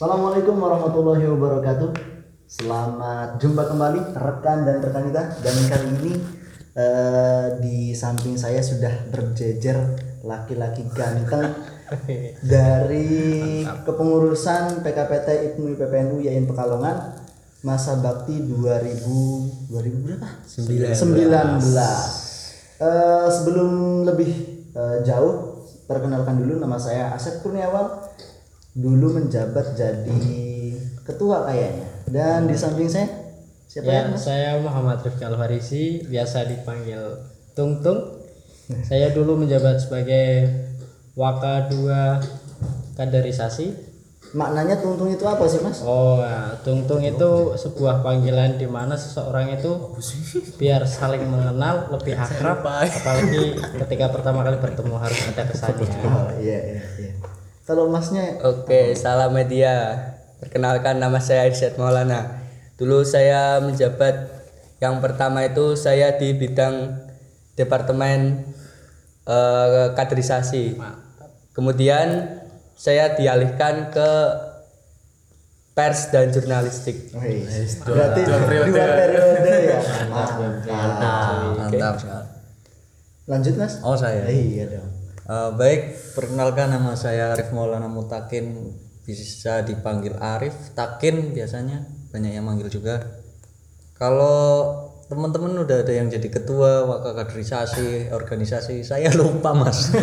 Assalamualaikum warahmatullahi wabarakatuh. Selamat jumpa kembali rekan dan rekan kita dan kali ini eh, di samping saya sudah berjejer laki-laki ganteng dari kepengurusan PKPT IPMU PPNU YIN Pekalongan masa bakti 2000 2000 berapa? 19. Eh, sebelum lebih eh, jauh perkenalkan dulu nama saya Asep Kurniawan dulu menjabat jadi ketua kayaknya dan di samping saya siapa ya, Ya, Mas? saya Muhammad Rifki Alfarisi, biasa dipanggil Tung Tung. saya dulu menjabat sebagai Waka 2 kaderisasi. maknanya tungtung itu apa sih mas? Oh, ya, Tung Tung itu sebuah panggilan di mana seseorang itu biar saling mengenal, lebih akrab, apalagi ketika pertama kali bertemu harus ada kesannya. Oh iya iya iya. Kalau masnya Oke, salam media. Perkenalkan nama saya Irsyad Maulana. Dulu saya menjabat yang pertama itu saya di bidang departemen eh, kaderisasi. Kemudian saya dialihkan ke pers dan jurnalistik. Wih, berarti dua periode, ya. Mantap. Mantap. Lanjut mas? Oh saya. Iya dong. Eh, baik, perkenalkan nama saya Arif Maulana Mutakin, bisa dipanggil Arif, Takin biasanya, banyak yang manggil juga. Kalau teman-teman udah ada yang jadi ketua, wakil kaderisasi, organisasi, saya lupa mas.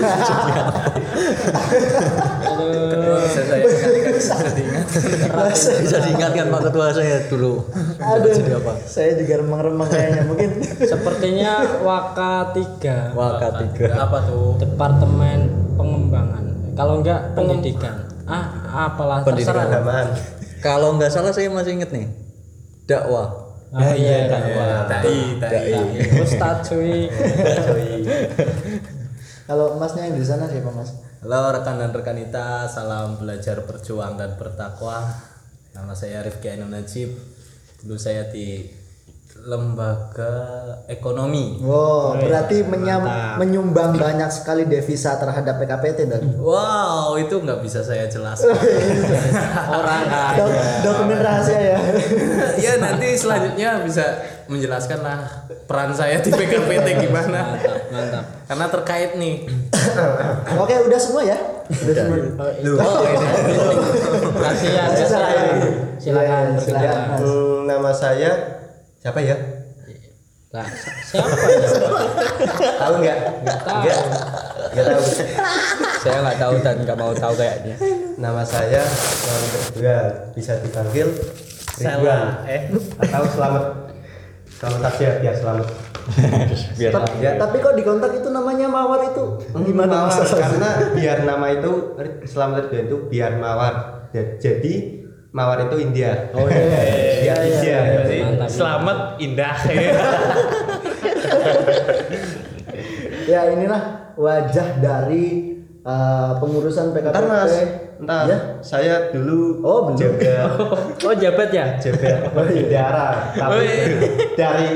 Bisa saya bisa diingat. bisa diingatkan Pak Ketua saya dulu. Aduh, Jadi apa? saya juga remang-remang kayaknya mungkin. Sepertinya Waka 3 Wakil tiga. apa tuh departemen pengembangan kalau enggak pendidikan ah apalah terserah Kalau nggak salah saya masih inget nih, dakwah. oh iya dakwah Dai, dai. Ustadz cuy Kalau masnya yang di sana siapa mas? Halo rekan dan rekanita, salam belajar berjuang dan bertakwa. Nama saya Rifki Ainun Najib. Dulu saya di lembaga ekonomi. Wow, berarti menyam- menyumbang banyak sekali devisa terhadap PKPT dan Wow, itu nggak bisa saya jelaskan. orang Dok- dokumen rahasia ya. ya nanti selanjutnya bisa menjelaskan lah peran saya di PKPT gimana. mantap Karena terkait nih. Oke, udah semua ya? Udah semua. oh ini kasihan Masih salah ya? silakan Iya, silakan. Hmm, nama saya siapa ya? Nah, siapa ya Tahu nggak? nggak tahu Nggak tahu. Saya nggak tahu dan nggak mau tahu kayaknya. Nama saya Selamat Ridwan. Bisa dipanggil Ridwan. Eh, atau Selamat. Selamat aja biar selamat. Biar Tapi, tapi kok di kontak itu namanya Mawar itu gimana Mawar, karena biar nama itu Selamat Ridwan itu biar mawar. Ja- Jadi mawar itu India. Oh iya. Biar India. Mantap. Selamat indah. Ya inilah wajah dari uh, pengurusan PKPT. Ntar mas, ntar Ya. saya dulu Oh, belum. jaga oh jabat ya jaga bendera, tapi dari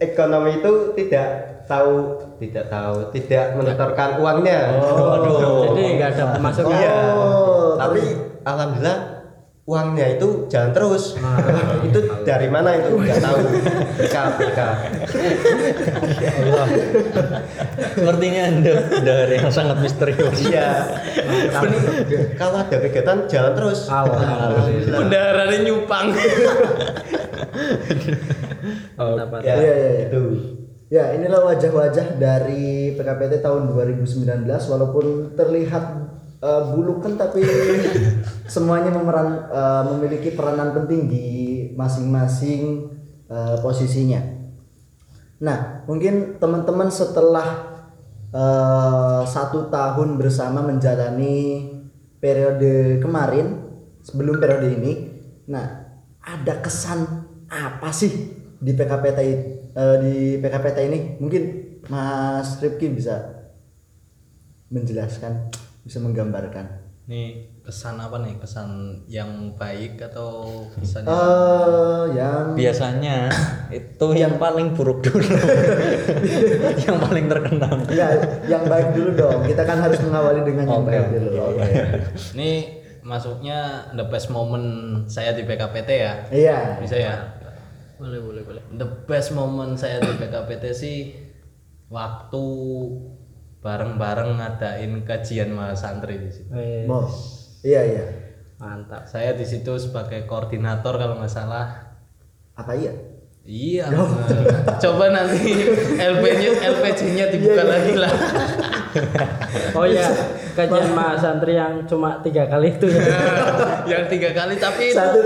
ekonomi itu tidak tahu tidak tahu tidak menyetorkan uangnya. Oh, jadi nggak ada pemasukan Iya. Oh, tapi alhamdulillah uangnya itu jalan terus. itu dari mana itu nggak tahu. BK BK. Sepertinya anda dari yang sangat misterius. Iya. Tapi kalau ada kegiatan jalan terus. Alhamdulillah. Bendarannya nyupang. mantap. Ya, Iya, iya, iya. itu. Ya, inilah wajah-wajah dari PKPT tahun 2019 walaupun terlihat uh, bulukan tapi semuanya memeran uh, memiliki peranan penting di masing-masing uh, posisinya. Nah, mungkin teman-teman setelah uh, satu tahun bersama menjalani periode kemarin sebelum periode ini, nah ada kesan apa sih di PKPT eh, di PKPT ini? Mungkin Mas Rifki bisa menjelaskan, bisa menggambarkan. Nih kesan apa nih? Kesan yang baik atau kesan yang Eh, yang Biasanya itu yang paling buruk dulu. yang paling terkenal. enggak, yang baik dulu dong. Kita kan harus mengawali dengan yang Oke, baik dulu. Oke. Ini masuknya the best moment saya di PKPT ya. Iya. Bisa ya? boleh boleh boleh The best moment saya di PKPT sih waktu bareng-bareng ngadain kajian mahasantri di situ. Mau. Iya iya. mantap Saya di situ sebagai koordinator kalau nggak salah. Apa iya? Iya. Coba nanti LP-nya LPJ-nya dibuka lagi lah. oh ya kajian mahasantri yang cuma tiga kali itu ya yang tiga kali tapi itu Satu.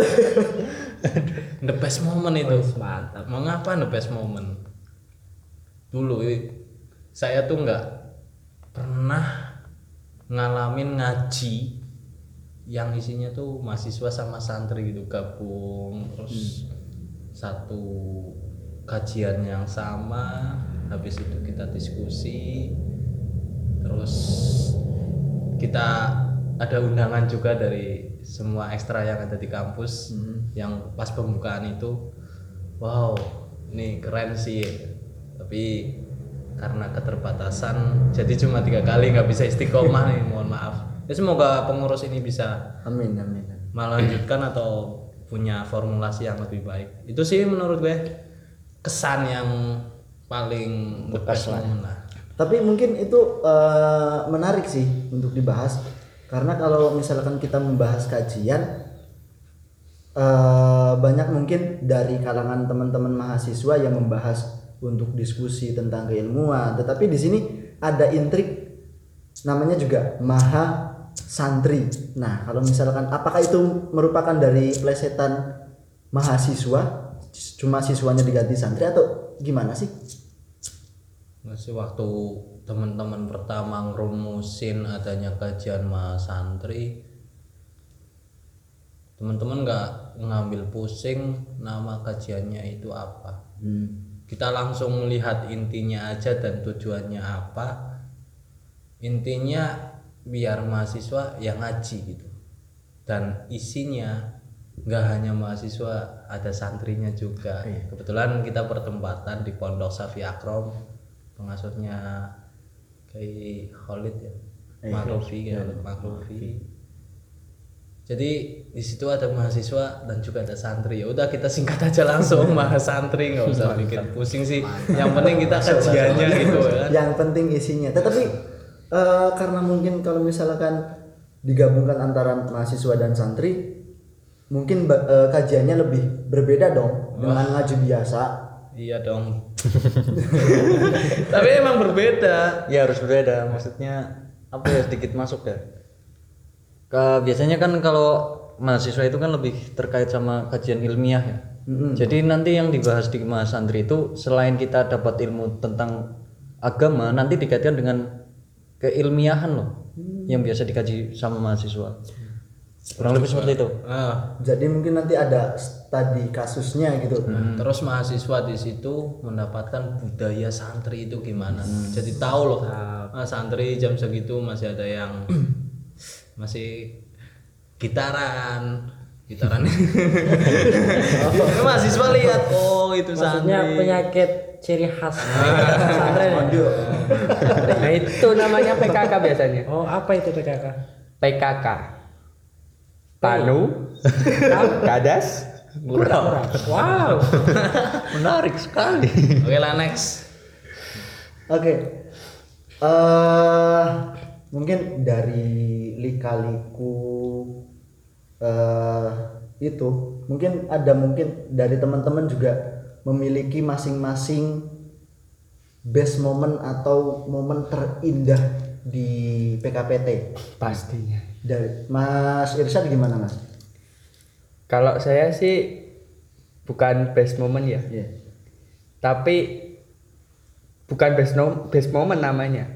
the best moment itu. mantap Mengapa the best moment? Dulu saya tuh nggak pernah ngalamin ngaji yang isinya tuh mahasiswa sama santri gitu gabung terus satu kajian yang sama habis itu kita diskusi terus kita ada undangan juga dari semua ekstra yang ada di kampus yang pas pembukaan itu. Wow ini keren sih. Tapi karena keterbatasan. Jadi cuma tiga kali nggak bisa istiqomah nih mohon maaf. Ya semoga pengurus ini bisa Amin amin. melanjutkan atau punya formulasi yang lebih baik. Itu sih menurut gue kesan yang paling bekas lah. Tapi mungkin itu eh, menarik sih untuk dibahas. Karena kalau misalkan kita membahas kajian eh, banyak mungkin dari kalangan teman-teman mahasiswa yang membahas untuk diskusi tentang keilmuan, tetapi di sini ada intrik namanya juga maha santri. Nah, kalau misalkan apakah itu merupakan dari plesetan mahasiswa cuma siswanya diganti santri atau gimana sih? masih waktu teman-teman pertama ngerumusin adanya kajian mahasantri teman-teman nggak ngambil pusing nama kajiannya itu apa kita langsung melihat intinya aja dan tujuannya apa. Intinya biar mahasiswa yang ngaji gitu. Dan isinya nggak hanya mahasiswa ada santrinya juga. Kebetulan kita bertempatan di pondok Safi Akrom pengasuhnya kayak Khalid ya Makrufi ya Makrufi jadi di situ ada mahasiswa dan juga ada santri. Ya udah kita singkat aja langsung mahas santri nggak usah bikin pusing sih. Yang penting kita kajiannya gitu ya yang penting isinya. Tetapi eh, karena mungkin kalau misalkan digabungkan antara mahasiswa dan santri mungkin eh, kajiannya lebih berbeda dong dengan ngaji biasa. Iya dong. Tapi emang berbeda. Ya harus berbeda. Maksudnya apa ya sedikit masuk ya Ke, biasanya kan kalau mahasiswa itu kan lebih terkait sama kajian ilmiah ya. Jadi nanti yang dibahas di mahasantri itu selain kita dapat ilmu tentang agama nanti dikaitkan dengan keilmiahan loh yang biasa dikaji sama mahasiswa. Kurang lebih seperti itu. Nah, jadi mungkin nanti ada studi kasusnya gitu. Terus mahasiswa di situ mendapatkan budaya santri itu gimana? Jadi tahu loh ah, santri jam segitu masih ada yang masih gitaran gitaran. Mahasiswa lihat oh itu maksudnya santri. penyakit ciri khas pesantren ya? Nah itu namanya PKK biasanya. oh apa itu PKK PKK. Panu, kadas, Kurang. wow. Menarik sekali. Oke lah next. Oke. Eh mungkin dari lika-liku eh itu mungkin ada mungkin dari teman-teman juga memiliki masing-masing best moment atau momen terindah di PKPT pastinya. dari Mas Irsyad gimana Mas? Kalau saya sih bukan best moment ya, Iya. tapi bukan best no, best moment namanya.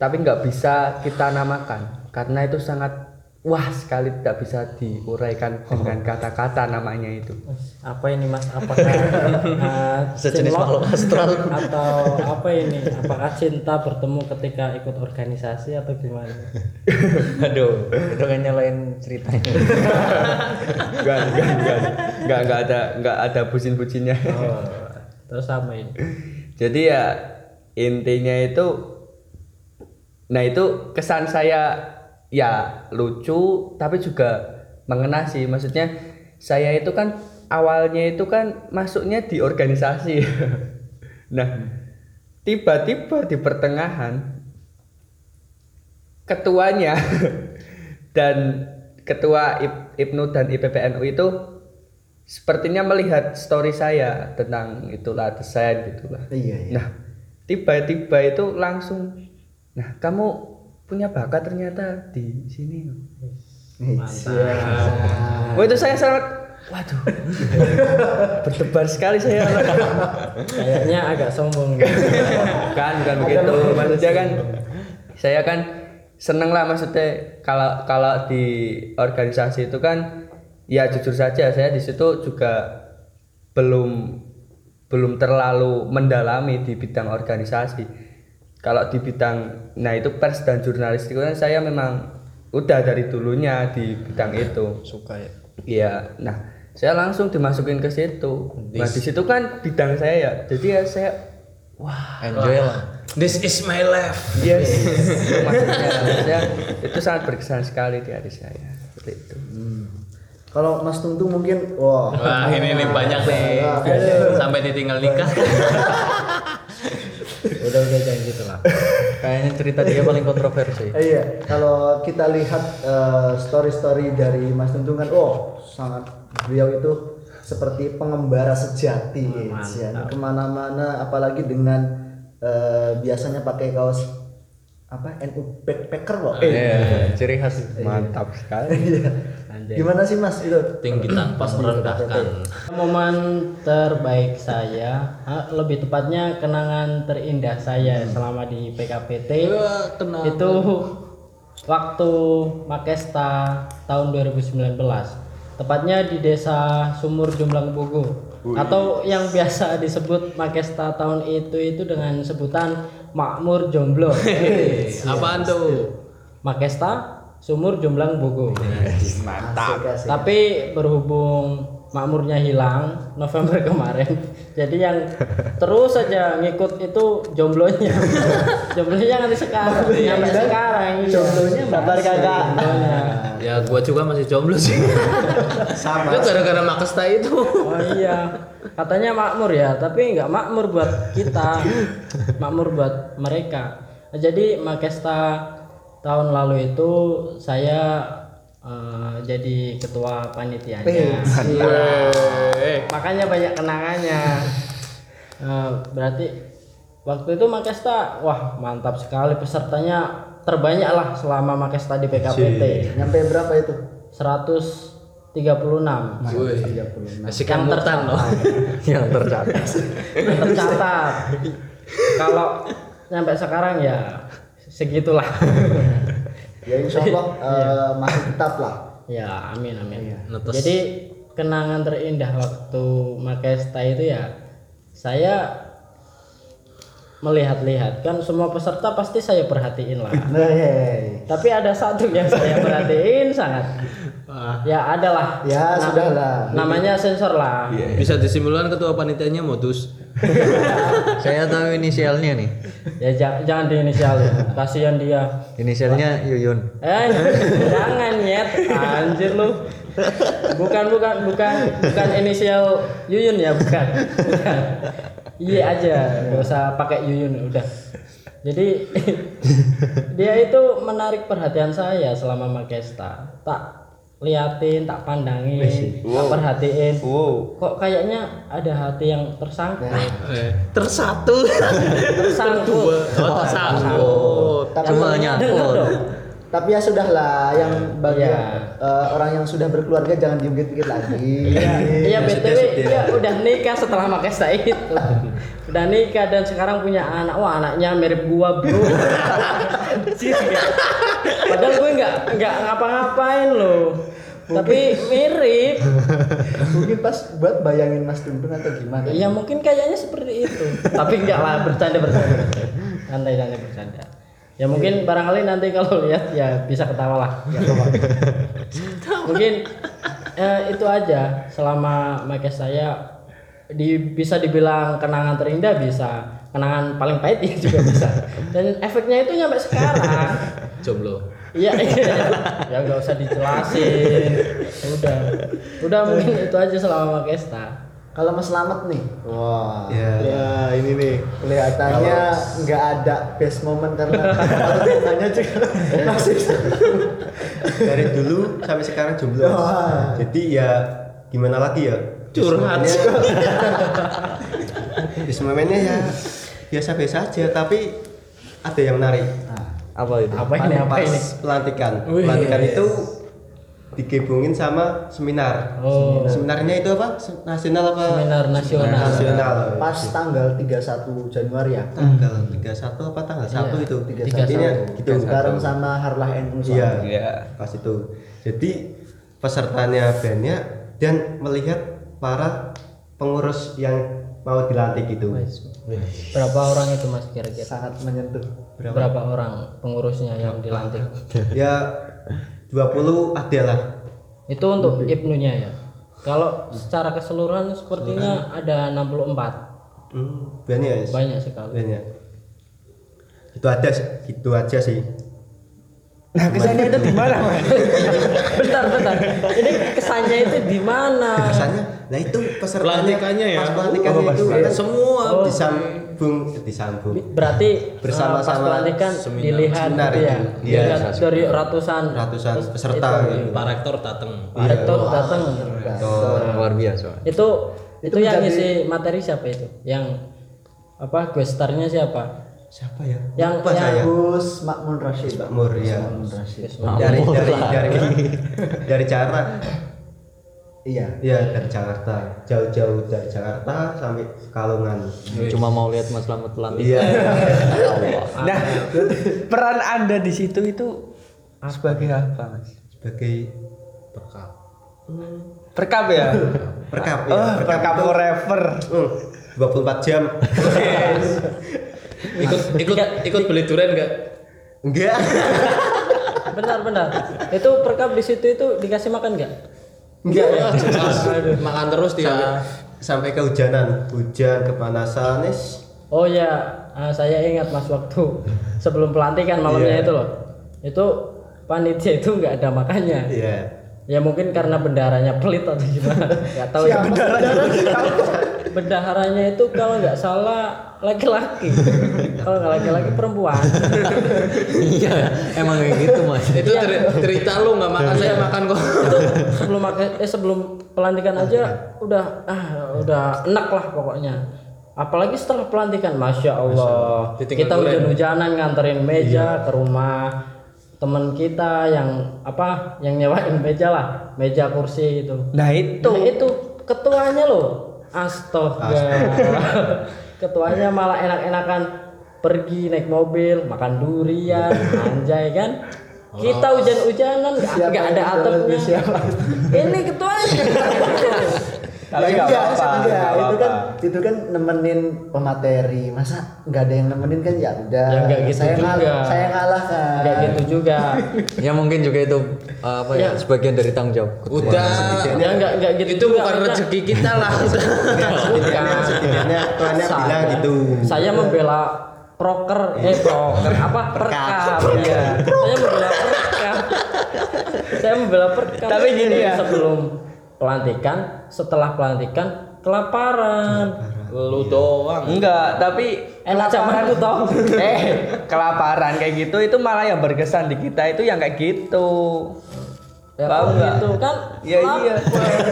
Tapi nggak bisa kita namakan karena itu sangat wah sekali tidak bisa diuraikan dengan kata-kata namanya itu. apa ini mas apakah uh, Sejenis makhluk astral. atau apa ini apakah cinta bertemu ketika ikut organisasi atau gimana aduh itu kayaknya lain ceritanya Enggak, enggak, enggak, enggak, enggak ada, enggak ada bucin-bucinnya. oh, terus apa ini Jadi ya intinya itu, nah itu kesan saya ya lucu tapi juga mengena sih. Maksudnya saya itu kan awalnya itu kan masuknya di organisasi. Nah tiba-tiba di pertengahan ketuanya dan ketua IPNU dan IPPNU itu sepertinya melihat story saya tentang itulah desain gitulah. Iya, iya. Nah, tiba-tiba itu langsung, nah kamu punya bakat ternyata di sini. Mantap. Wah itu saya sangat, waduh, berdebar sekali saya. Kayaknya agak sombong. kan, kan begitu. Maksudnya kan, saya kan seneng lah maksudnya kalau kalau di organisasi itu kan, ya jujur saja saya di situ juga belum belum terlalu mendalami di bidang organisasi. Kalau di bidang, nah itu pers dan jurnalistik kan saya memang udah dari dulunya di bidang itu. Suka ya. Iya, nah saya langsung dimasukin ke situ. Nah di situ kan bidang saya ya, jadi ya saya wah enjoy lah This is my life. yes, maksudnya saya itu sangat berkesan sekali di hati saya. Seperti itu. Kalau Mas Tungtung mungkin wah. Wah ini nih banyak nih. Sampai ditinggal nikah. udah udah jangan gitu lah. kayaknya cerita dia paling kontroversi Eh, iya, kalau kita lihat eh, story-story dari Mas Tungtung kan, oh sangat beliau itu seperti pengembara sejati, ya. ke mana-mana, apalagi dengan eh, biasanya pakai kaos apa NU backpacker loh. Iya, ciri khas Mantap sekali. Iya. Gimana sih Mas itu? Tinggi tanpa merendahkan. Momen terbaik saya, lebih tepatnya kenangan terindah saya selama di PKPT itu waktu Makesta tahun 2019. Tepatnya di Desa Sumur Jumblang Bugu atau yang biasa disebut Makesta tahun itu itu dengan sebutan Makmur Jomblo. Apaan tuh? Makesta Sumur Jomblang Bugu. Mantap. Tapi berhubung makmurnya hilang November kemarin, jadi yang terus saja ngikut itu jomblonya. jomblonya nanti sekarang, nyampe sekarang. iya. Jomblonya Sabar masih. kakak. Ya gua juga masih jomblo sih. Sama. Itu gara-gara Makesta itu. Oh iya, katanya makmur ya, tapi nggak makmur buat kita, makmur buat mereka. Jadi Makesta tahun lalu itu saya eh, jadi ketua panitianya. Makanya banyak kenangannya. Eh, berarti waktu itu Makesta, wah mantap sekali pesertanya terbanyak lah selama Makesta di PKPT. Nyampe berapa itu? 136 Wih. Asik kan mutan loh. yang tercatat yang tercatat kalau nyampe sekarang ya segitulah. Ya insya Allah eh, masih tetap lah. ya amin amin. Netes. jadi kenangan terindah waktu Makesta itu ya saya melihat-lihat. Kan semua peserta pasti saya perhatiin lah. Nah, hei. tapi ada satu yang saya perhatiin sangat ya adalah Ya sudahlah. namanya sensor lah Bisa disimpulkan ketua panitianya modus. saya tahu inisialnya nih ya ja- jangan diinisialin kasihan dia inisialnya Yuyun Eh, jangan nyet, anjir lu. Bukan bukan bukan bukan inisial Yuyun ya, bukan. Bukan. Iya aja, nggak usah pakai Yuyun udah. Jadi dia itu menarik perhatian saya selama Makesta. Tak liatin, tak pandangin, tak perhatiin. Kok kayaknya ada hati yang tersangkut. Tersatu. Tersangkut. Oh, tersangkut. Cuma Yang- nyangkut. denger dong. Tapi ya sudahlah, yang bagi Iya. eh, orang yang sudah berkeluarga jangan diungkit-ungkit lagi. Iya, iya BTW dia udah nikah setelah Makesta itu. Udah nikah dan sekarang punya anak. Wah, anaknya mirip gua, Bro. Ya. Padahal gue nggak nggak ngapa-ngapain loh. Tapi mirip. Mungkin pas buat bayangin Mas Tungtung atau gimana? Ya mungkin kayaknya seperti itu. Tapi enggak lah, bercanda bercanda. Santai santai bercanda. Ya mungkin barangkali nanti kalau lihat ya bisa ketawa lah. Ya, mungkin eh, itu aja selama make saya di bisa dibilang kenangan terindah bisa kenangan paling pahit ya juga bisa dan efeknya itu nyampe sekarang Jomblo. Iya, iya. ya nggak usah dijelasin. Udah, udah mungkin itu aja selama Makesta. Kalau Mas Slamet nih, wah, Ya. ya ini nih kelihatannya nggak ada best moment karena hanya juga masih dari dulu sampai sekarang jomblo Wah. jadi ya gimana lagi ya Curhat. Bis momennya ya biasa-biasa aja tapi ada yang menarik Apa itu? Apa ini? Apa pas ini? pelantikan Wih. pelantikan itu digabungin sama seminar Oh. seminarnya itu apa nasional apa Seminar nasional. nasional pas tanggal 31 Januari ya. tanggal 31 apa tanggal 1 Iya, itu 31. intinya gitu bareng sama Harlah NU iya Iya. pas itu jadi pesertanya banyak dan melihat para pengurus yang mau dilantik itu Berapa orang itu Mas kira-kira? sangat menyentuh. Berapa orang pengurusnya yang dilantik? ya 20 ada lah Itu untuk Ibnunya ya. Kalau secara keseluruhan sepertinya ada 64. hmm, banyak ya Banyak sekali. banyak itu ada itu aja sih Nah, kesannya itu di mana, Mas? bentar, bentar. Ini kesannya itu di mana? kesannya nah itu pesertanya Pelantikannya ya? pas pelantikannya Oh, itu kan Semua Oh, disambung disambung Berarti Bersama-sama eh, pas pelantikan seminar. dilihat Seminar gitu ya. itu. Iya. Dilihat dari ratusan ratusan Terus peserta itu, gitu. Pak Rektor datang. Pak Rektor datang. Luar biasa. Itu itu, Itu yang ngisi materi siapa itu? Yang apa guestarnya siapa? Siapa ya Yang Lupa yang saya Gus Makmun Rashid. Makmur ya Makmun Rashid. dari dari dari dari cara Iya. ya dari Jakarta jauh-jauh dari Jakarta sampai Kalungan Cuma mau lihat Mas Slamet pelantikan. iya Nah, peran Anda di situ itu sebagai apa, Mas? sebagai Berkap. Perkap ya? perkap Oh, ya perkap forever. hmm, 24 jam Ikut ikut ikut beli durian enggak? enggak Benar benar. Itu perkap di situ itu dikasih makan nggak? enggak ya Makan terus dia. sampai kehujanan hujan kepanasan es Oh ya, ah, saya ingat mas waktu sebelum pelantikan malamnya Iya. itu loh. Itu panitia itu nggak ada makannya. iya Ya mungkin karena bendaharanya pelit atau gimana. Nggak tahu ya. Bendaharanya itu kalau nggak salah laki-laki. kalau nggak laki-laki perempuan. Iya, emang kayak gitu, Mas. Itu ceri- cerita lu nggak makan saya makan kok. itu sebelum makan- eh sebelum pelantikan aja udah ah udah enak lah pokoknya apalagi setelah pelantikan masya allah Ditinggal kita duren. hujan-hujanan nganterin meja ke rumah teman kita yang apa yang nyewain meja lah meja kursi itu Nah, itu. Nah, itu ketuanya loh. Astaga. Ketuanya malah enak-enakan pergi naik mobil makan durian anjay kan? Kita hujan-hujanan nggak ada atapnya. ini ketuanya Tapi nggak Enggak, apa-apa, enggak, itu kan itu kan nemenin pemateri. Masa nggak ada yang nemenin kan ya udah. Ya, nggak gitu saya juga. ngalah, saya ngalah kan. nggak gitu juga Ya mungkin juga itu apa ya, Ya. sebagian dari tanggung jawab. ketua. Udah. ya nggak nggak gitu Itu bukan Kita- rezeki kita lah. setidaknya tuannya Saya- bilang gitu saya membela proker eh proker apa perkap ya saya membela perkap saya membela perkap Tapi gini ya. sebelum pelantikan setelah pelantikan kelaparan Lu doang. Enggak, tapi enak zaman itu toh eh kelaparan kayak gitu itu malah yang berkesan di kita itu yang kayak gitu. ya Paham kok nggak? gitu kan Ya iya. lapar.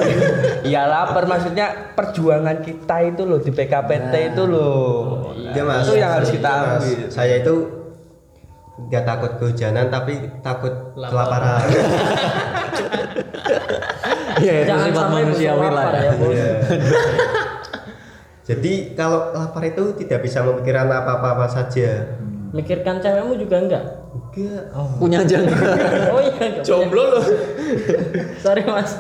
Iya lapar maksudnya perjuangan kita itu loh di PKPT itu loh. Iya, Mas. Itu yang harus kita ambil. Saya itu nggak takut kehujanan tapi takut kelaparan. Iya, itu jangan sifat manusiawi lah. lapar ya. ya Iya. Jadi kalau lapar itu tidak bisa memikirkan apa-apa saja. mikirkan cewekmu juga enggak Enggak. Punya aja nggak? oh iya enggak. Jomblo lu. sorry mas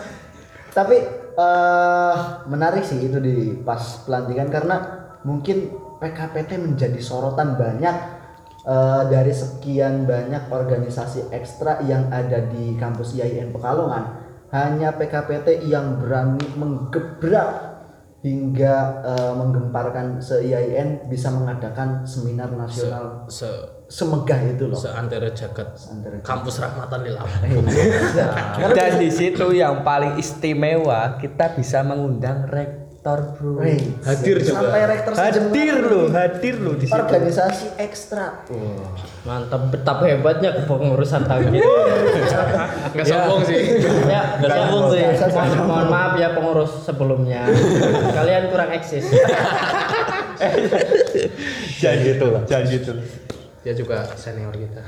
Tapi eh menarik sih itu di pas pelantikan karena mungkin PKPT menjadi sorotan banyak eh, dari sekian banyak organisasi ekstra yang ada di kampus IAIN Pekalongan. Hanya PKPT yang berani menggebrak hingga eh, menggemparkan se IAIN bisa mengadakan seminar nasional Se semegah itu loh. seantero jagat Seantero jagat. kampus rahmatan lil alamin Dan di situ yang paling istimewa kita bisa mengundang rektor bro. Wih, Hadir juga. Sampai rektor Hadir nih. hadir loh di situ. Organisasi ekstra. Wah. Mantap, betapa hebatnya kepengurusan tahun ini. nggak sombong sih ya, Nggak sombong sih. mohon, mohon maaf ya pengurus sebelumnya. Kalian kurang eksis. Jangan gitu lah. Jangan gitu. dia juga senior kita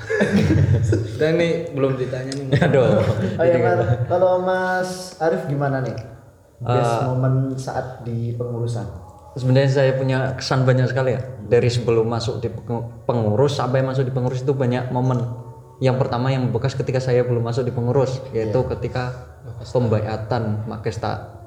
dan nih belum ditanya nih Aduh. Oh ya, Mar. kalau Mas Arif gimana nih? Best momen saat di pengurusan. Sebenarnya saya punya kesan banyak sekali ya. Dari sebelum masuk di peng- pengurus sampai masuk di pengurus itu banyak momen. Yang pertama yang bekas ketika saya belum masuk di pengurus, yaitu ketika pembaiatan Makesta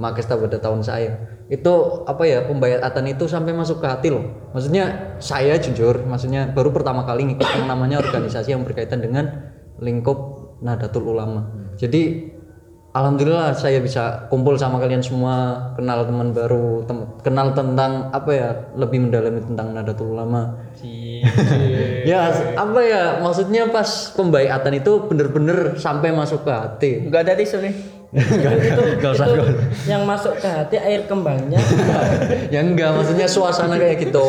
Makesta pada tahun saya. Itu apa ya pembaiatan itu sampai masuk ke hati loh. Maksudnya saya jujur, maksudnya baru pertama kali ngikut yang namanya organisasi yang berkaitan dengan lingkup Nahdlatul Ulama. Jadi Alhamdulillah saya bisa kumpul sama kalian semua, kenal teman baru, tem- kenal tentang apa ya, lebih mendalami tentang Nahdlatul Ulama. ya apa ya, maksudnya pas pembaiatan itu bener-bener sampai masuk ke hati. Enggak ada tisu nih. itu, Nggak usah, itu nggak yang masuk ke hati air kembangnya. ya enggak, maksudnya suasana kayak gitu.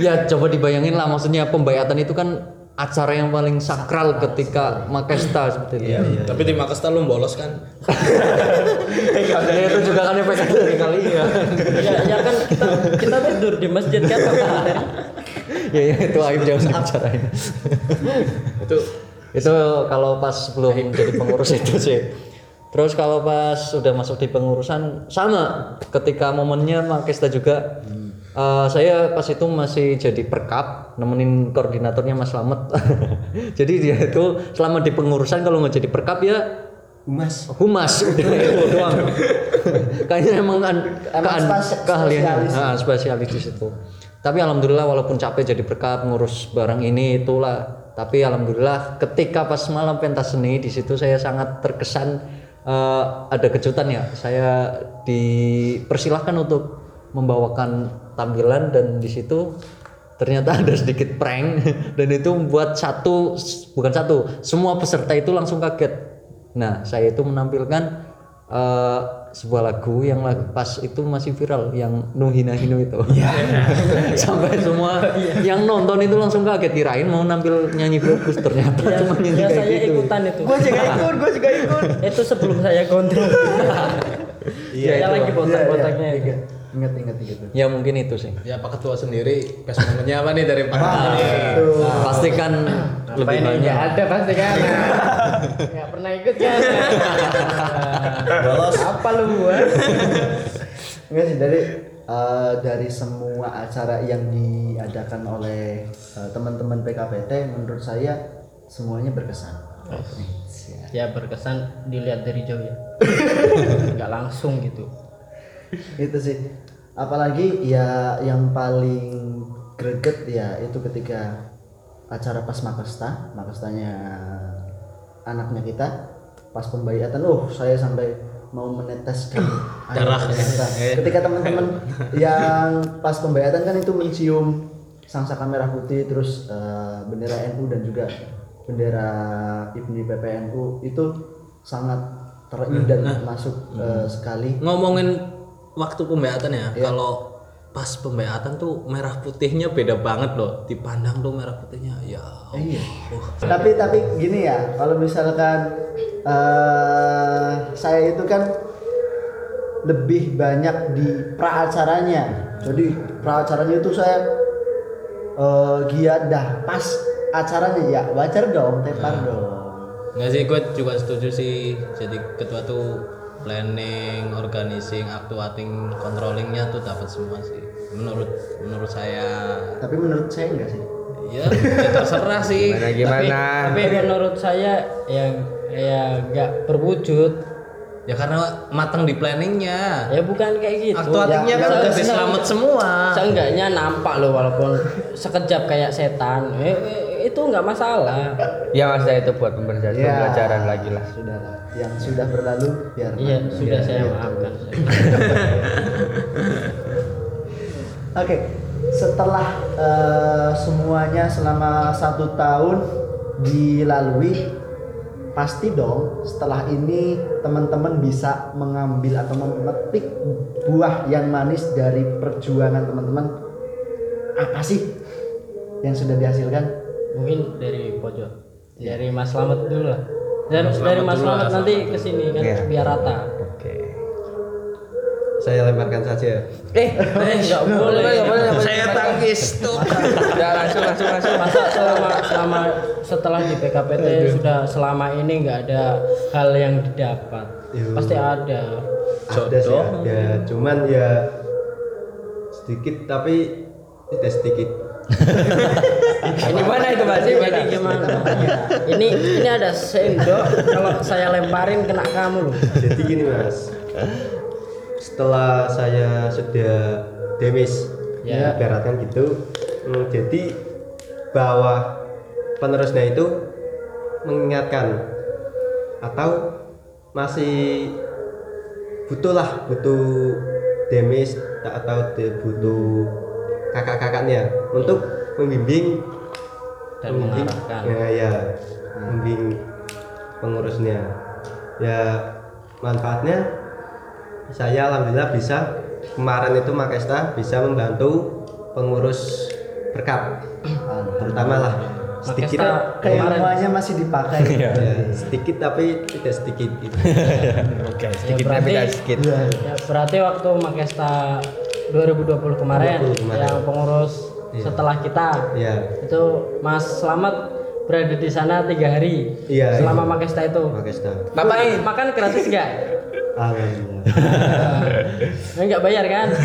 ya coba dibayangin lah, maksudnya pembaiatan itu kan acara yang paling sakral ketika Makesta seperti itu. tapi di Makesta lu bolos kan Ya, itu juga kan efek dari kalian. ya, ya kan kita kita tidur di masjid kan ya, ya itu aib jangan dibicarain. itu itu kalau pas belum jadi pengurus itu sih terus kalau pas sudah masuk di pengurusan sama ketika momennya Makesta juga eh, saya pas itu masih jadi perkap nemenin koordinatornya Mas Slamet. Jadi dia itu selama di pengurusan kalau nggak jadi perkap ya Humas. humas. Udah itu doang kayaknya emang kan spesialis. nah, spesialis di situ tapi alhamdulillah walaupun capek jadi berkat ngurus barang ini itulah. Tapi alhamdulillah ketika pas malam pentas seni di situ saya sangat terkesan eh, ada kejutan ya. Saya dipersilahkan untuk membawakan tampilan dan di situ ternyata ada sedikit prank. Dan itu membuat satu bukan satu semua peserta itu langsung kaget. Nah saya itu menampilkan eh, sebuah lagu yang pas itu masih viral yang Nuhina Hinu itu. Sampai semua yang nonton itu langsung kaget kirain mau nampil nyanyi bagus ternyata ya, cuma nyanyi ya kayak saya gitu. ikutan itu. Gue juga ikut, gue juga ikut. itu sebelum saya kontrol. Iya, Saya itu. lagi botak-botaknya Iya, itu. Iya. Ingat ingat gitu. ya mungkin itu sih ya Pak Ketua sendiri momennya apa nih dari Pak Ketua nih? Tuh. pastikan apa lebih ini banyak nggak ada pasti kan nggak pernah ikut kan Bolos. apa lu gua Enggak sih dari eh, dari semua acara yang diadakan oleh eh, teman-teman PKPT menurut saya semuanya berkesan. ya berkesan dilihat dari jauh ya nggak langsung gitu itu sih. Apalagi ya yang paling greget ya itu ketika acara pas Makasta Makastanya anaknya kita pas pembayatan oh saya sampai mau meneteskan air Darah. ketika teman-teman yang pas pembayatan kan itu mencium sangsaka merah putih terus eh, bendera NU dan juga bendera IPNI PPNU itu sangat terenyuh dan masuk eh, sekali. Ngomongin waktu pembayatan ya kalau pas pembayatan tuh merah putihnya beda banget loh. Dipandang tuh merah putihnya ya Iya. Allah. tapi tapi gini ya kalau misalkan eh saya itu kan lebih banyak di pra acaranya jadi pra acaranya itu saya eh giat dah pas acaranya. Ya wajar dong tepar dong. Nggak sih gue juga setuju sih. Jadi ketua tuh planning organizing actuating controllingnya tuh dapat semua sih. Menurut menurut saya. Tapi menurut saya enggak sih. Ya, ya terserah sih. Gimana gimana? tapi, tapi menurut saya yang ya nggak berwujud. Ya karena matang di planningnya. Ya bukan kayak gitu. Actuatingnya Ya, kan udah se- selamat semua. Seenggaknya nampak loh walaupun sekejap kayak setan. Eh, eh, itu nggak masalah. Ya masa itu buat pembelajaran, Ya. pembelajaran lagi lah. sudah lah yang sudah berlalu biar iya sudah Biar- saya biar- maafkan. Oke, setelah eh, semuanya selama satu tahun dilalui pasti dong setelah ini teman-teman bisa mengambil atau memetik buah yang manis dari perjuangan teman-teman. Apa sih yang sudah dihasilkan Mungkin dari pojok. Dari Mas Slamet dulu lah. Dan dari Mas Slamet nanti ke sini kan Iya. biar rata. Oke. Saya lemparkan saja. Eh, Enggak boleh. Saya tangkis tuh. Udah langsung langsung langsung. Masa selama selama setelah di PKPT sudah selama ini nggak ada hal yang didapat. Yo. Pasti ada. Ada sih ada, cuman ya sedikit tapi tidak sedikit. Ini mana itu Mas? Ini? Jadi gimana? ini ini ada sendok kalau saya lemparin kena kamu loh. Jadi gini mas, setelah saya sudah demis, Ya. ibaratkan gitu, hmm, jadi bahwa penerusnya itu mengingatkan atau masih butuh lah butuh demis atau butuh kakak-kakaknya untuk membimbing Dan membimbing mengarahkan. ya, ya membimbing pengurusnya ya manfaatnya saya alhamdulillah bisa kemarin itu Makesta bisa membantu pengurus berkap terutama lah sedikit Makesta kayak Kemarin. semuanya masih dipakai ya, sedikit tapi tidak sedikit gitu. Oke, Ya, sedikit tapi berarti, tidak sedikit. ya, berarti waktu Makesta 2020 kemarin, 2020 kemarin. yang pengurus Iya. setelah kita ya itu Mas Slamet berada di sana tiga hari Iya, selama iya. Makesta itu. Makesta Makan makan gratis nggak? alhamdulillah Enggak bayar kan?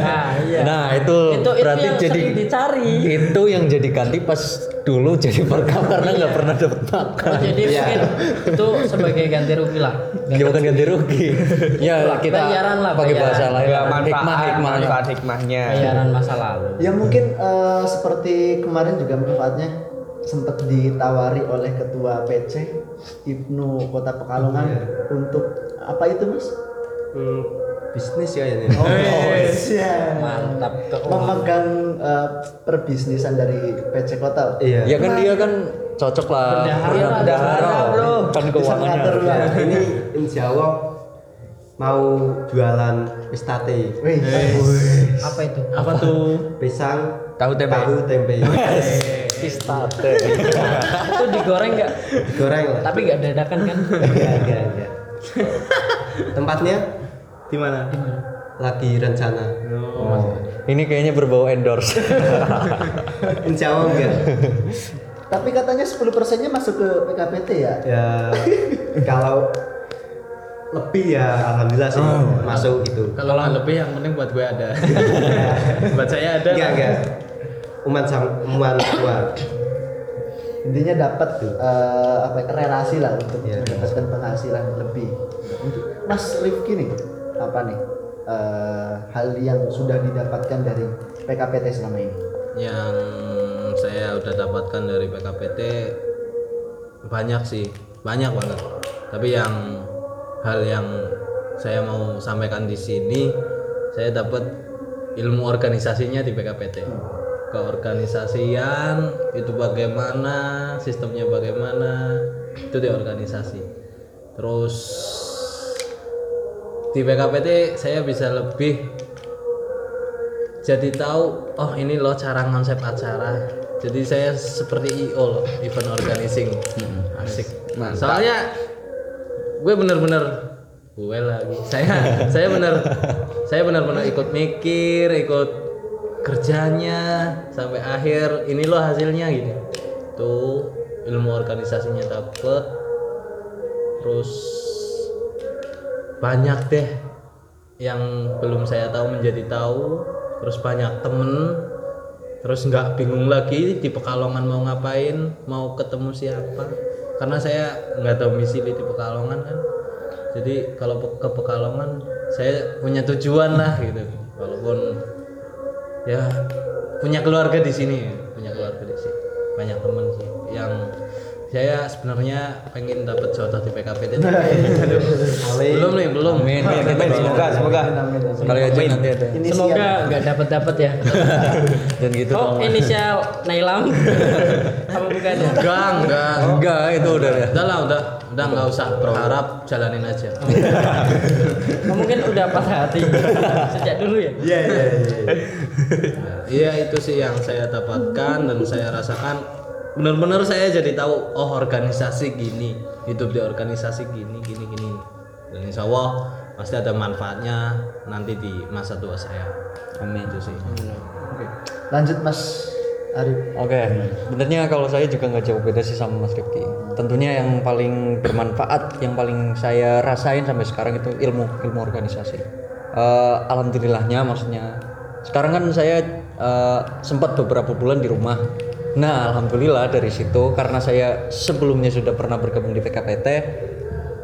Nah, iya. Nah itu, itu, itu berarti yang jadi dicari. itu yang jadi ganti pas dulu jadi perkap karena nggak pernah dapat makan. Oh, jadi Iya. mungkin itu sebagai ganti rugi lah. Ya bukan ganti rugi. ya kita Bayaran lah, pakai bahasa lain. Enggak hikmah manfaat, hikmahnya. manfaat hikmahnya. Bayaran masa lalu. Ya mungkin eh, seperti kemarin juga manfaatnya sempat ditawari oleh ketua PC Ibnu Kota Pekalongan untuk apa itu mas? Hmm, bisnis ya ini Oh, siap. Mantap keuangan. Memegang eh, perbisnisan dari PC Kota. iya Ya kan dia kan cocok lah. Bendahara, Bendahara, bro. Kan keuangannya. lah. ini insya Allah mau jualan pistate Wih, Apa itu? Apa tuh? pisang Tahu tempe. tahu tempe Pistate. itu digoreng nggak? goreng lah Tapi nggak dadakan kan? enggak enggak enggak tempatnya Di mana? lagi rencana Oh, Ini kayaknya berbau endorse. insya Allah enggak Tapi katanya 10 persennya masuk ke PKPT ya? ya kalau lebih ya alhamdulillah sih masuk itu Kalau lebih yang penting buat gue ada. buat saya ada. enggak enggak umat sam umat tua Intinya dapat eh, apa ya, relasi lah untuk Iya. mendapatkan penghasilan lebih. Untuk Mas Rifki nih, apa nih eh, hal yang sudah didapatkan dari PKPT selama ini? Yang saya udah dapatkan dari PKPT banyak sih, banyak banget. Tapi yang hal yang saya mau sampaikan di sini, saya dapat ilmu organisasinya di PKPT. Keorganisasian itu bagaimana, sistemnya bagaimana, itu di organisasi. Terus di PKPT saya bisa lebih jadi tahu oh ini loh cara konsep acara. Jadi saya seperti IO loh event organizing. Asik. Soalnya gue bener-bener gue lagi. Saya saya bener saya bener-bener ikut mikir ikut kerjanya sampai akhir ini loh hasilnya gitu. Tuh ilmu organisasinya dapet. Terus banyak deh yang belum saya tahu menjadi tahu. Terus banyak temen. Terus nggak bingung lagi di Pekalongan mau ngapain mau ketemu siapa. Karena saya nggak domisili di Pekalongan kan. Jadi kalau ke Pekalongan saya punya tujuan lah gitu. Walaupun ya punya keluarga di sini punya keluarga di sini banyak temen sih yang saya sebenarnya pengen dapat jatah di PKPT belum nih belum Amin, amin, amin. Semoga, semoga. Sekali aja nanti ada. Semoga nggak dapat dapat ya. Dan gitu Oh dong. inisial Nailam. Apa bukan? enggak enggak Enggak, itu udah ya. udah lah udah udah nggak usah berharap jalanin aja. Mungkin udah patah hati. Sejak dulu ya. Iya iya iya. Iya itu sih yang saya dapatkan dan saya rasakan. Benar-benar saya jadi tahu oh organisasi gini hidup di organisasi gini gini gini. Dan insya Allah pasti ada manfaatnya nanti di masa tua saya. Amin itu sih Oke. Lanjut Mas Arif. Oke, sebenarnya kalau saya juga nggak jauh beda sih sama Mas Rifki. Tentunya yang paling bermanfaat, yang paling saya rasain sampai sekarang itu ilmu, ilmu organisasi. Eh, alhamdulillahnya, maksudnya sekarang kan saya eh, sempat beberapa bulan di rumah. Nah, alhamdulillah dari situ karena saya sebelumnya sudah pernah bergabung di PKPT,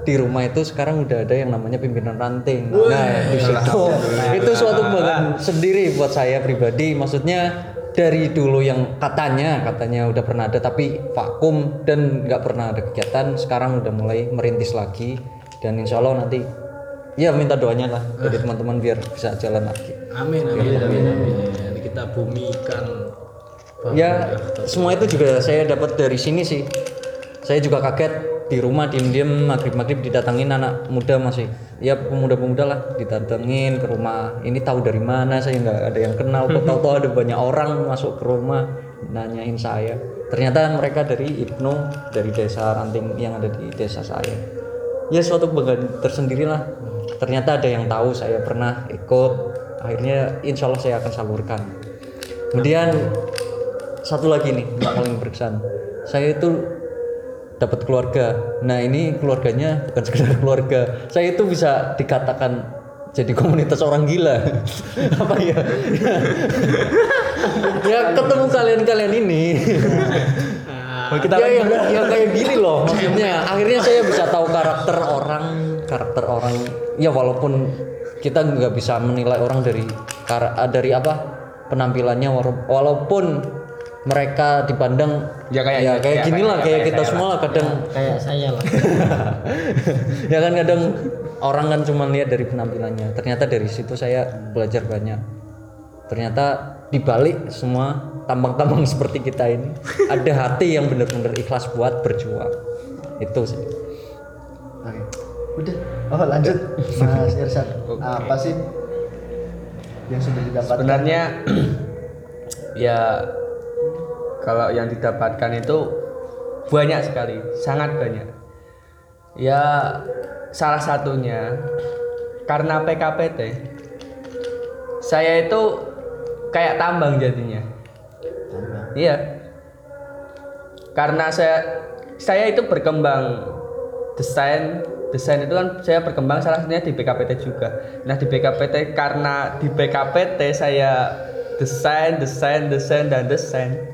di rumah itu sekarang udah ada yang namanya pimpinan ranting. Nah, di situ itu suatu kebanggaan sendiri buat saya pribadi. Maksudnya dari dulu yang katanya katanya udah pernah ada tapi vakum dan nggak pernah ada kegiatan, sekarang udah mulai merintis lagi. Dan insya Allah nanti ya minta doanya lah dari teman-teman biar bisa jalan lagi. amin amin amin amin. Jadi kita bumikan. Ya semua itu juga saya dapat dari sini sih. Saya juga kaget di rumah diem-diem maghrib-maghrib didatangin anak muda masih. Ya pemuda-pemuda lah didatengin ke rumah. Ini tahu dari mana saya nggak ada yang kenal. Kok tahu-tahu ada banyak orang masuk ke rumah nanyain saya. Ternyata mereka dari Ibnu dari desa Ranting yang ada di desa saya. Ya suatu kebanggaan tersendiri lah ternyata ada yang tahu saya pernah ikut. Akhirnya insya Allah saya akan salurkan. Kemudian satu lagi nih yang paling berkesan. Saya itu dapat keluarga. Nah ini keluarganya bukan sekedar keluarga. Saya itu bisa dikatakan jadi komunitas orang gila. Apa ya? Ya ketemu kalian-kalian ini. Ya yang, yang kayak gini loh maksudnya. Akhirnya saya bisa tahu karakter orang karakter orang. Ya walaupun kita nggak bisa menilai orang dari kar- dari apa? Penampilannya wala- walaupun mereka dipandang Ya kayak- ya kayak ya gini kayak- lah kayak kayak kita semua lah kadang Kayak saya lah. ya kan kadang orang kan cuma lihat dari penampilannya ternyata dari situ saya belajar banyak ternyata dibalik semua tambang-tambang seperti kita ini ada hati yang benar-benar ikhlas buat berjuang itu sih Oke. Udah. Oh, lanjut Mas Irsan. Apa sih yang sudah didapatkan? sebenarnya ya kalau yang didapatkan itu banyak sekali sangat banyak. Ya salah satunya karena PKPT saya itu kayak tambang jadinya. Iya. Karena saya saya itu berkembang desain desain itu kan saya berkembang salah satunya di BKPT juga. Nah di BKPT karena di BKPT saya desain desain desain dan desain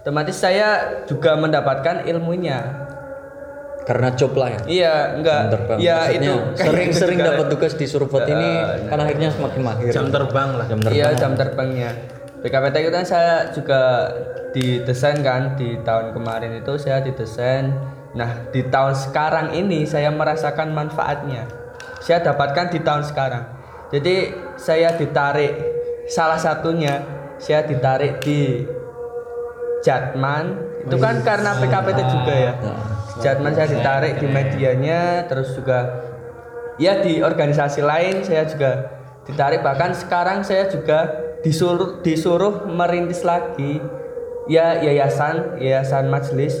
otomatis saya juga mendapatkan ilmunya. Karena job lah ya? Iya enggak. Iya Maksudnya itu sering-sering dapat tugas di Surabaya ini kan akhirnya semakin mahir. Jam terbang lah. Jam terbang. Iya jam terbangnya. BKPT itu kan saya juga didesain kan di tahun kemarin itu saya didesain. Nah di tahun sekarang ini saya merasakan manfaatnya. Saya dapatkan di tahun sekarang. Jadi saya ditarik salah satunya saya ditarik di Jatman. Itu kan karena PKPT juga ya. Jatman saya ditarik di medianya terus juga ya di organisasi lain saya juga ditarik. Bahkan sekarang saya juga disuruh disuruh merintis lagi. Ya yayasan yayasan majelis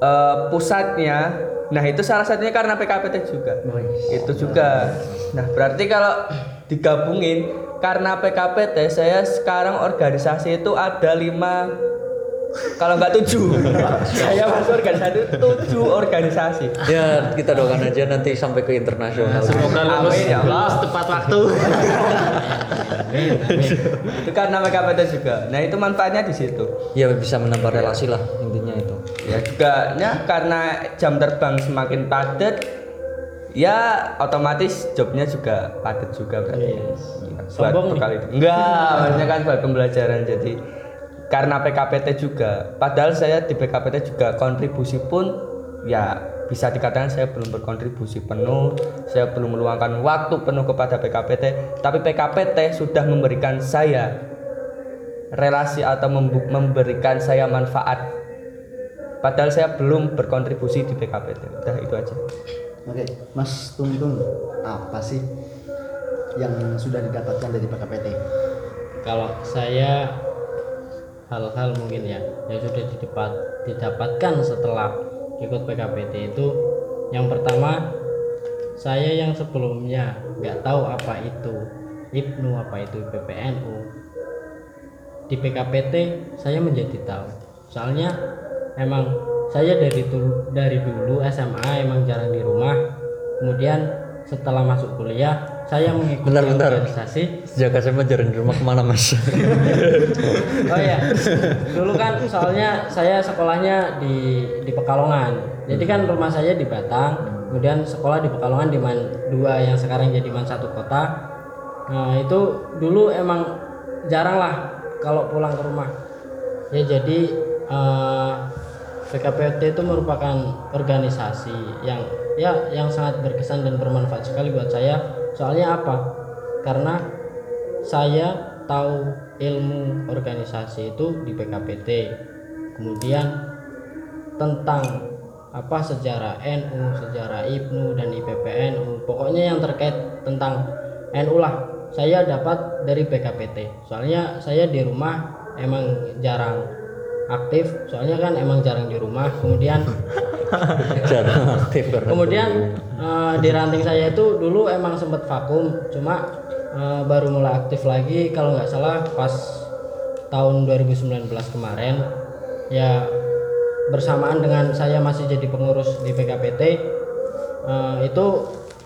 Eh, pusatnya. Nah itu salah satunya karena PKPT juga. Itu juga. Nah berarti kalau digabungin karena PKPT saya sekarang organisasi itu ada lima. Kalau nggak tujuh. Saya masuk organisasi tujuh organisasi. Ya kita doakan aja nanti sampai ke internasional. Semoga lulus Amin, ya Allah. lulus tepat waktu. Itu karena PKPT juga. Nah itu manfaatnya di situ. Ya bisa menambah relasi lah intinya itu. Ya juga ya karena jam terbang semakin padat ya otomatis jobnya juga padat juga berarti ya, buat Sombong nih. bekal itu. Enggak maksudnya kan buat pembelajaran. Jadi karena PKPT juga padahal saya di PKPT juga kontribusi pun ya bisa dikatakan saya belum berkontribusi penuh saya belum meluangkan waktu penuh kepada PKPT tapi PKPT sudah memberikan saya relasi atau memberikan saya manfaat. Padahal saya belum berkontribusi di PKPT udah itu aja Oke, Mas Tungtung, apa sih yang sudah didapatkan dari PKPT? kalau saya hal-hal mungkin ya yang sudah didapat, didapatkan setelah ikut PKPT itu yang pertama saya yang sebelumnya nggak tahu apa itu IPNU apa itu PPNU di PKPT saya menjadi tahu soalnya emang saya dari dulu dari dulu SMA emang jarang di rumah kemudian setelah masuk kuliah saya mengikuti Bentar, bentar. organisasi Sejak SMA jarang di rumah ke mana mas? Oh iya, dulu kan soalnya saya sekolahnya di di Pekalongan. Jadi kan rumah saya di Batang, kemudian sekolah di Pekalongan di Man 2 yang sekarang jadi Man satu kota. Nah itu dulu emang jarang lah kalau pulang ke rumah. Ya jadi eh, PKPT itu merupakan organisasi yang ya yang sangat berkesan dan bermanfaat sekali buat saya. Soalnya apa? Karena saya tahu ilmu organisasi itu di PKPT kemudian tentang apa sejarah NU, sejarah IPNU dan IPPNU pokoknya yang terkait tentang NU lah saya dapat dari PKPT soalnya saya di rumah emang jarang aktif soalnya kan emang jarang di rumah. Kemudian jarang aktif Kemudian eh, di ranting saya itu dulu emang sempat vakum, cuma eh, baru mulai aktif lagi. Kalau nggak salah pas tahun 2019 kemarin ya bersamaan dengan saya masih jadi pengurus di PKPT eh, itu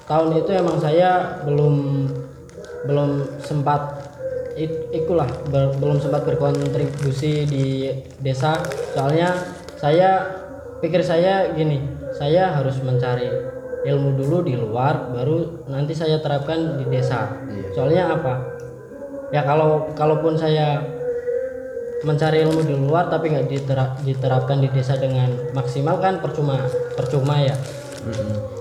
tahun itu emang saya belum belum sempat ikulah ber- belum sempat berkontribusi di desa. Soalnya saya pikir saya gini saya harus mencari ilmu dulu di luar baru nanti saya terapkan di desa. Soalnya apa? Ya kalau kalaupun saya mencari ilmu di luar tapi nggak diterap- diterapkan di desa dengan maksimal kan percuma percuma ya.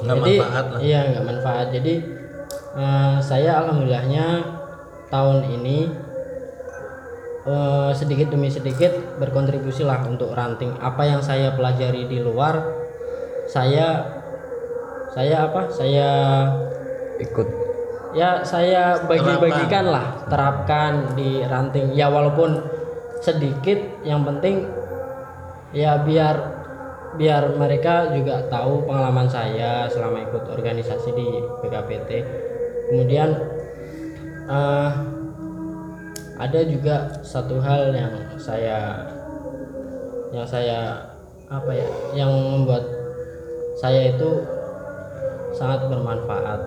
Nggak jadi manfaat lah. iya nggak manfaat. Jadi eh, saya alhamdulillahnya tahun ini eh, sedikit demi sedikit berkontribusi lah untuk ranting. Apa yang saya pelajari di luar saya saya apa? Saya ikut. Ya saya bagi-bagikan lah terapkan di ranting. Ya walaupun sedikit yang penting ya biar biar mereka juga tahu pengalaman saya selama ikut organisasi di PKPT kemudian eh, ada juga satu hal yang saya yang saya apa ya yang membuat saya itu sangat bermanfaat.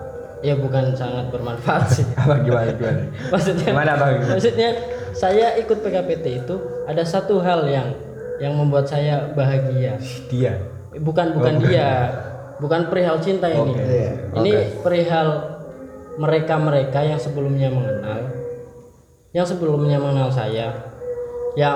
Ya bukan sangat bermanfaat sih. Apa gimana gimana? Maksudnya Gimana, Bang? maksudnya saya ikut PKPT itu ada satu hal yang yang membuat saya bahagia. Dia? Bukan bukan dia. bukan perihal cinta ini. Ini perihal mereka mereka yang sebelumnya mengenal yang sebelumnya mengenal saya. Ya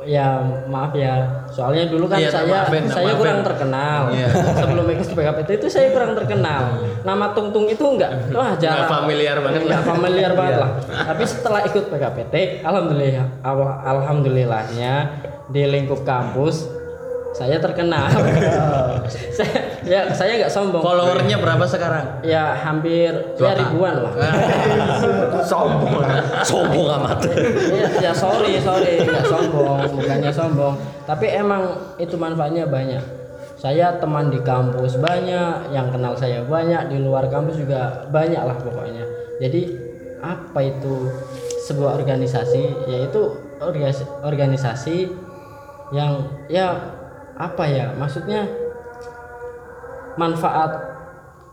ya maaf ya. Soalnya dulu kan Iya, tak saya maafin, saya maafin. kurang terkenal. Iya. sebelum ikut PKPT itu saya kurang terkenal. Nama Tung Tung itu enggak. Wah jarang. Nggak familiar banget Nggak lah. familiar banget lah. Tapi setelah ikut PKPT alhamdulillah al- alhamdulillahnya di lingkup kampus saya terkenal. Saya ya saya nggak sombong. Followernya berapa sekarang? Ya hampir ya ribuan lah. Sombong. Sombong amat. Ya, ya sorry sorry. Nggak sombong bukannya sombong. Tapi emang itu manfaatnya banyak. Saya teman di kampus banyak yang kenal saya banyak di luar kampus juga banyak lah pokoknya. Jadi apa itu sebuah organisasi? Yaitu organisasi yang ya apa ya? Maksudnya manfaat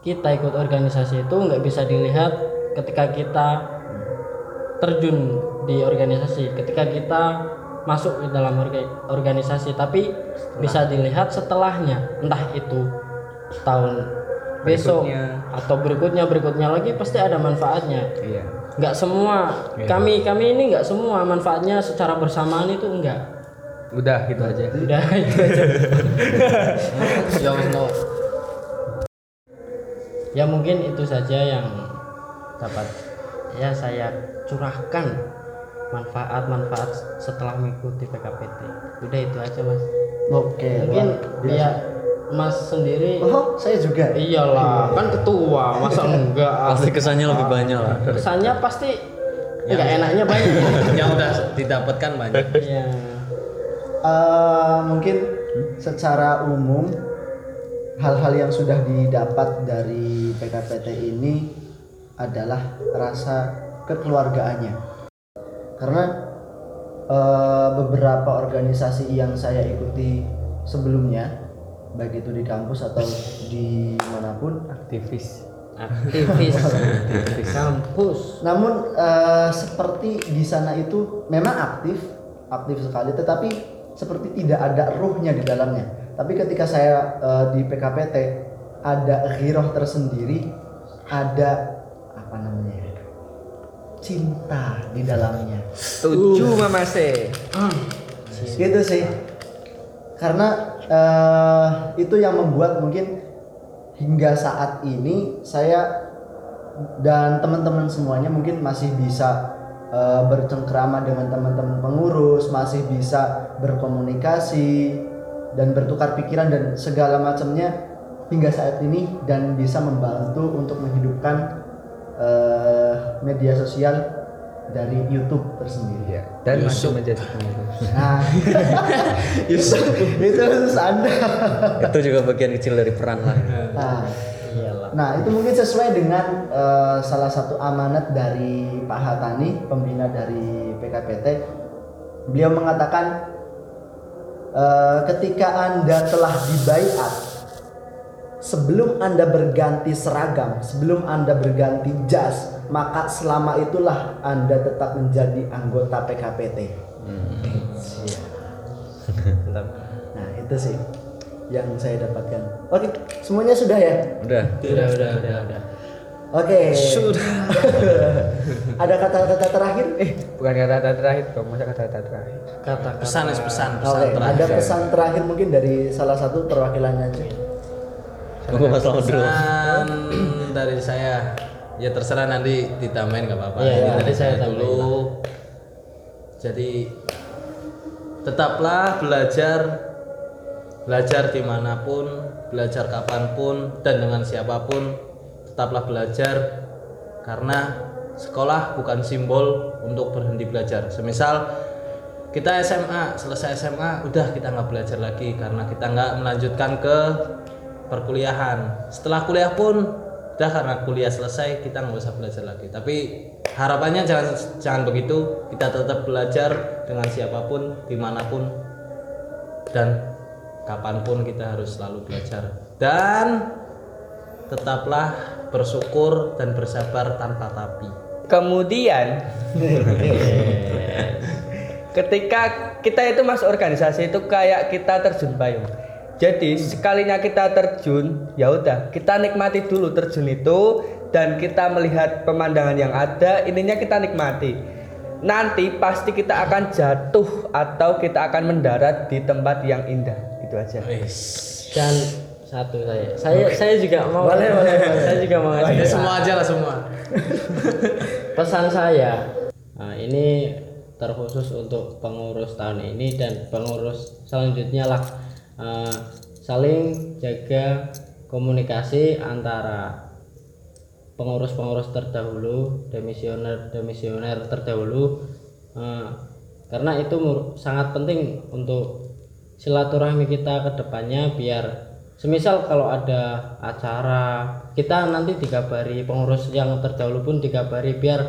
kita ikut organisasi itu nggak bisa dilihat ketika kita terjun di organisasi ketika kita masuk di dalam orga- organisasi. Tapi bisa dilihat setelahnya. Entah itu tahun besok Berikutnya. atau berikutnya berikutnya lagi pasti ada manfaatnya. Iya. Nggak semua. Kami kami ini nggak semua manfaatnya secara bersamaan itu enggak Udah gitu aja. udah itu aja Ya no. ya mungkin itu saja yang dapat ya saya curahkan manfaat-manfaat setelah mengikuti PKPT udah itu aja mas Oke. mungkin biasa. ya mas sendiri Oh, saya juga. iyalah kan ketua masa enggak Pasti kesannya lebih banyak lah. kesannya pasti enggak enaknya banyak Yang udah didapatkan banyak. ya Eh, mungkin secara umum hal-hal yang sudah didapat dari PKPT ini adalah rasa kekeluargaannya. Karena eh, beberapa organisasi yang saya ikuti sebelumnya baik itu di kampus atau di mana pun Aktivis. aktivis. Di kampus. namun eh, seperti di sana itu memang aktif aktif sekali. Tetapi seperti tidak ada ruhnya di dalamnya. Tapi ketika saya eh, di PKPT ada giroh tersendiri ada apa namanya ya, cinta di dalamnya. Tujuh Mama Se. gitu sih. Karena eh, itu yang membuat mungkin hingga saat ini saya dan teman-teman semuanya mungkin masih bisa eh, bercengkrama dengan teman-teman pengurus masih bisa berkomunikasi dan bertukar pikiran dan segala macamnya hingga saat ini dan bisa membantu untuk menghidupkan eh, media sosial dari YouTube tersendiri. Dan masih menjadi pengurus. Nah, itu itu khusus Anda. Itu juga bagian kecil dari peran lah. Nah, iyalah nah, itu mungkin sesuai dengan eh, salah satu amanat dari Pak Hatani, pembina dari PKPT. Beliau mengatakan eh, ketika Anda telah dibaiat sebelum Anda berganti seragam, sebelum Anda berganti jas, maka selama itulah Anda tetap menjadi anggota PKPT. Nah, itu sih yang saya dapatkan. Oke, semuanya sudah ya? Udah. udah udah udah udah Oke. Sudah. Ada kata-kata terakhir? Eh, Bukan kata-kata terakhir, dong. Masa kata-kata terakhir? kata Pesan pesan, pesan Oke, terakhir. ada pesan terakhir mungkin dari salah satu perwakilannya aja. Tunggu Mas. Pesan dari saya ya terserah nanti ditambahin nggak apa-apa. Iya, Ini nanti dari saya saya dulu. Jadi tetaplah belajar belajar di mana pun, belajar kapan pun dan dengan siapa pun tetaplah belajar. Karena sekolah bukan simbol untuk berhenti belajar. Semisal kita SMA selesai SMA udah kita nggak belajar lagi karena kita nggak melanjutkan ke perkuliahan. Setelah kuliah pun udah karena kuliah selesai kita nggak usah belajar lagi. Tapi harapannya jangan jangan begitu. Kita tetap belajar dengan siapa pun di mana pun dan kapan pun kita harus selalu belajar dan tetaplah bersyukur dan bersabar tanpa tapi Kemudian ketika kita itu masuk organisasi itu kayak kita terjun payung. Jadi sekalinya kita terjun, ya udah kita nikmati dulu terjun itu dan kita melihat pemandangan yang ada, ininya kita nikmati. Nanti pasti kita akan jatuh atau kita akan mendarat di tempat yang indah. Itu aja. dan satu saya. Saya saya juga mau saya juga mau ngasih ya semua aja lah semua. Pesan saya nah, ini terkhusus untuk pengurus tahun ini dan pengurus selanjutnya lah. Eh, saling jaga komunikasi antara pengurus-pengurus terdahulu demisioner demisioner terdahulu. Eh, karena itu sangat penting untuk silaturahmi kita ke depannya biar semisal kalau ada acara kita nanti dikabari pengurus yang terdahulu pun dikabari biar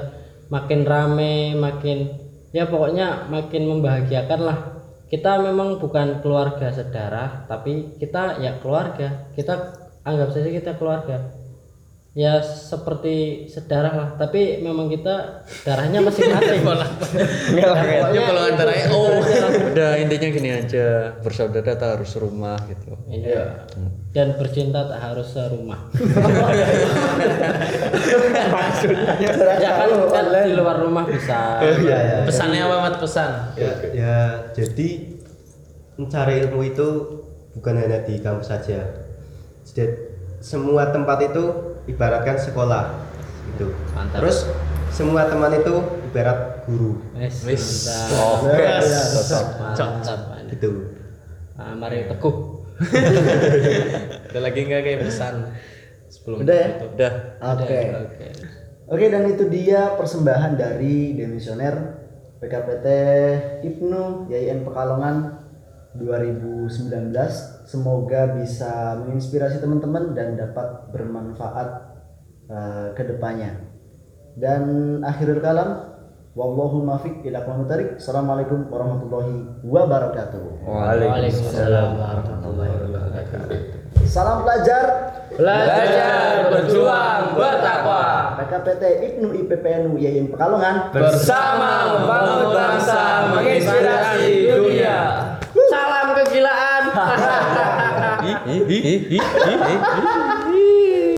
makin rame makin ya pokoknya makin membahagiakan lah. Kita memang bukan keluarga sedarah tapi kita ya keluarga. Kita anggap saja kita keluarga ya seperti sedarah lah tapi memang kita darahnya masing-masing ya kalau antara oh Udah intinya gini aja, bersaudara tak harus rumah gitu. Iya. Dan bercinta tak harus serumah. Ya kan, kan di luar rumah bisa. Iya, iya. Pesannya apa mat pesan? ya, ya jadi mencari ilmu itu bukan hanya di kampus saja jadi semua tempat itu ibaratkan sekolah gitu Mantap. terus semua teman itu ibarat guru Wes, Wis. mantap. Gas. Mantap. gitu Ah, mari teguh. Ada lagi nggak kayak pesan sebelum Udah ya? Udah. Oke. Oke. Oke dan itu dia persembahan dari Demisioner PKPT Ibnu YIN Pekalongan 2019. Semoga bisa menginspirasi teman-teman dan dapat bermanfaat uh, ke depannya. Dan akhirul kalam wallahu muwaffiq ila aqwamit thoriq. Assalamualaikum warahmatullahi wabarakatuh. Waalaikumsalam warahmatullahi wabarakatuh. Salam pelajar Belajar, berjuang, bertakwa. PKPT Ibnu IPPNU YIN Pekalongan. Bersama membangun bangsa, menginspirasi Ih, ih, ih, ih.